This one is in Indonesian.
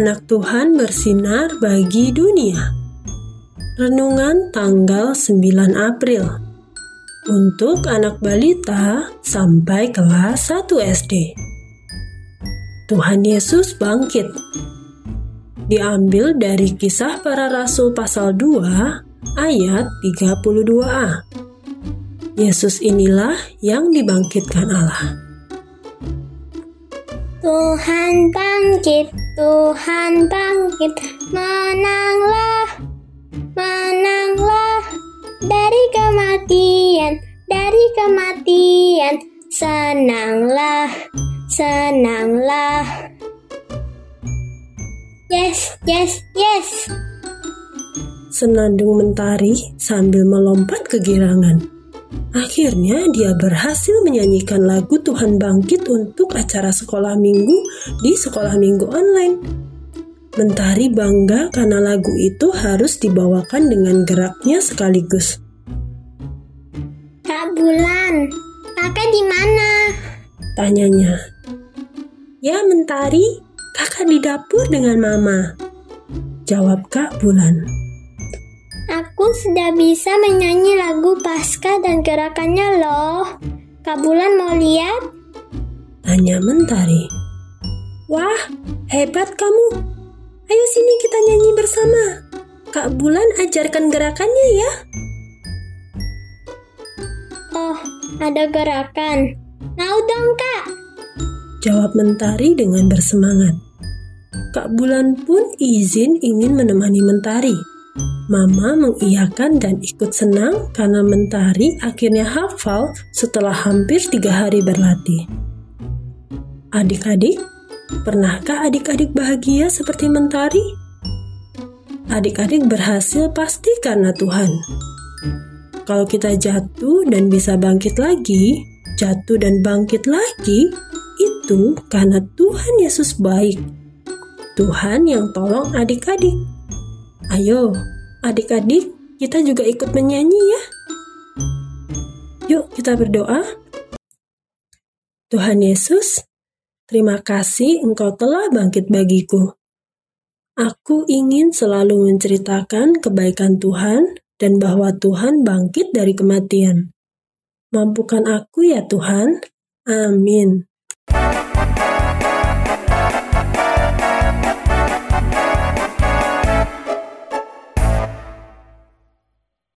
anak Tuhan bersinar bagi dunia. Renungan tanggal 9 April untuk anak balita sampai kelas 1 SD. Tuhan Yesus bangkit. Diambil dari kisah para rasul pasal 2 ayat 32a. Yesus inilah yang dibangkitkan Allah. Tuhan bangkit, Tuhan bangkit, menanglah menanglah dari kematian, dari kematian. Senanglah, senanglah. Yes, yes, yes. Senandung mentari sambil melompat kegirangan. Akhirnya dia berhasil menyanyikan lagu Tuhan Bangkit untuk acara sekolah minggu di sekolah minggu online. Mentari bangga karena lagu itu harus dibawakan dengan geraknya sekaligus. Kak Bulan, kakak di mana? Tanyanya. Ya Mentari, kakak di dapur dengan mama. Jawab Kak Bulan. Aku sudah bisa menyanyi lagu Pasca dan gerakannya loh. Kak Bulan mau lihat? Tanya Mentari. Wah, hebat kamu. Ayo sini kita nyanyi bersama. Kak Bulan ajarkan gerakannya ya. Oh, ada gerakan. Mau dong, Kak. Jawab Mentari dengan bersemangat. Kak Bulan pun izin ingin menemani Mentari. Mama mengiyakan dan ikut senang karena Mentari akhirnya hafal setelah hampir tiga hari berlatih. Adik-adik, Pernahkah adik-adik bahagia seperti mentari? Adik-adik berhasil pasti karena Tuhan. Kalau kita jatuh dan bisa bangkit lagi, jatuh dan bangkit lagi, itu karena Tuhan Yesus baik. Tuhan yang tolong adik-adik. Ayo, adik-adik, kita juga ikut menyanyi ya. Yuk, kita berdoa. Tuhan Yesus, Terima kasih engkau telah bangkit bagiku. Aku ingin selalu menceritakan kebaikan Tuhan dan bahwa Tuhan bangkit dari kematian. Mampukan aku ya Tuhan. Amin.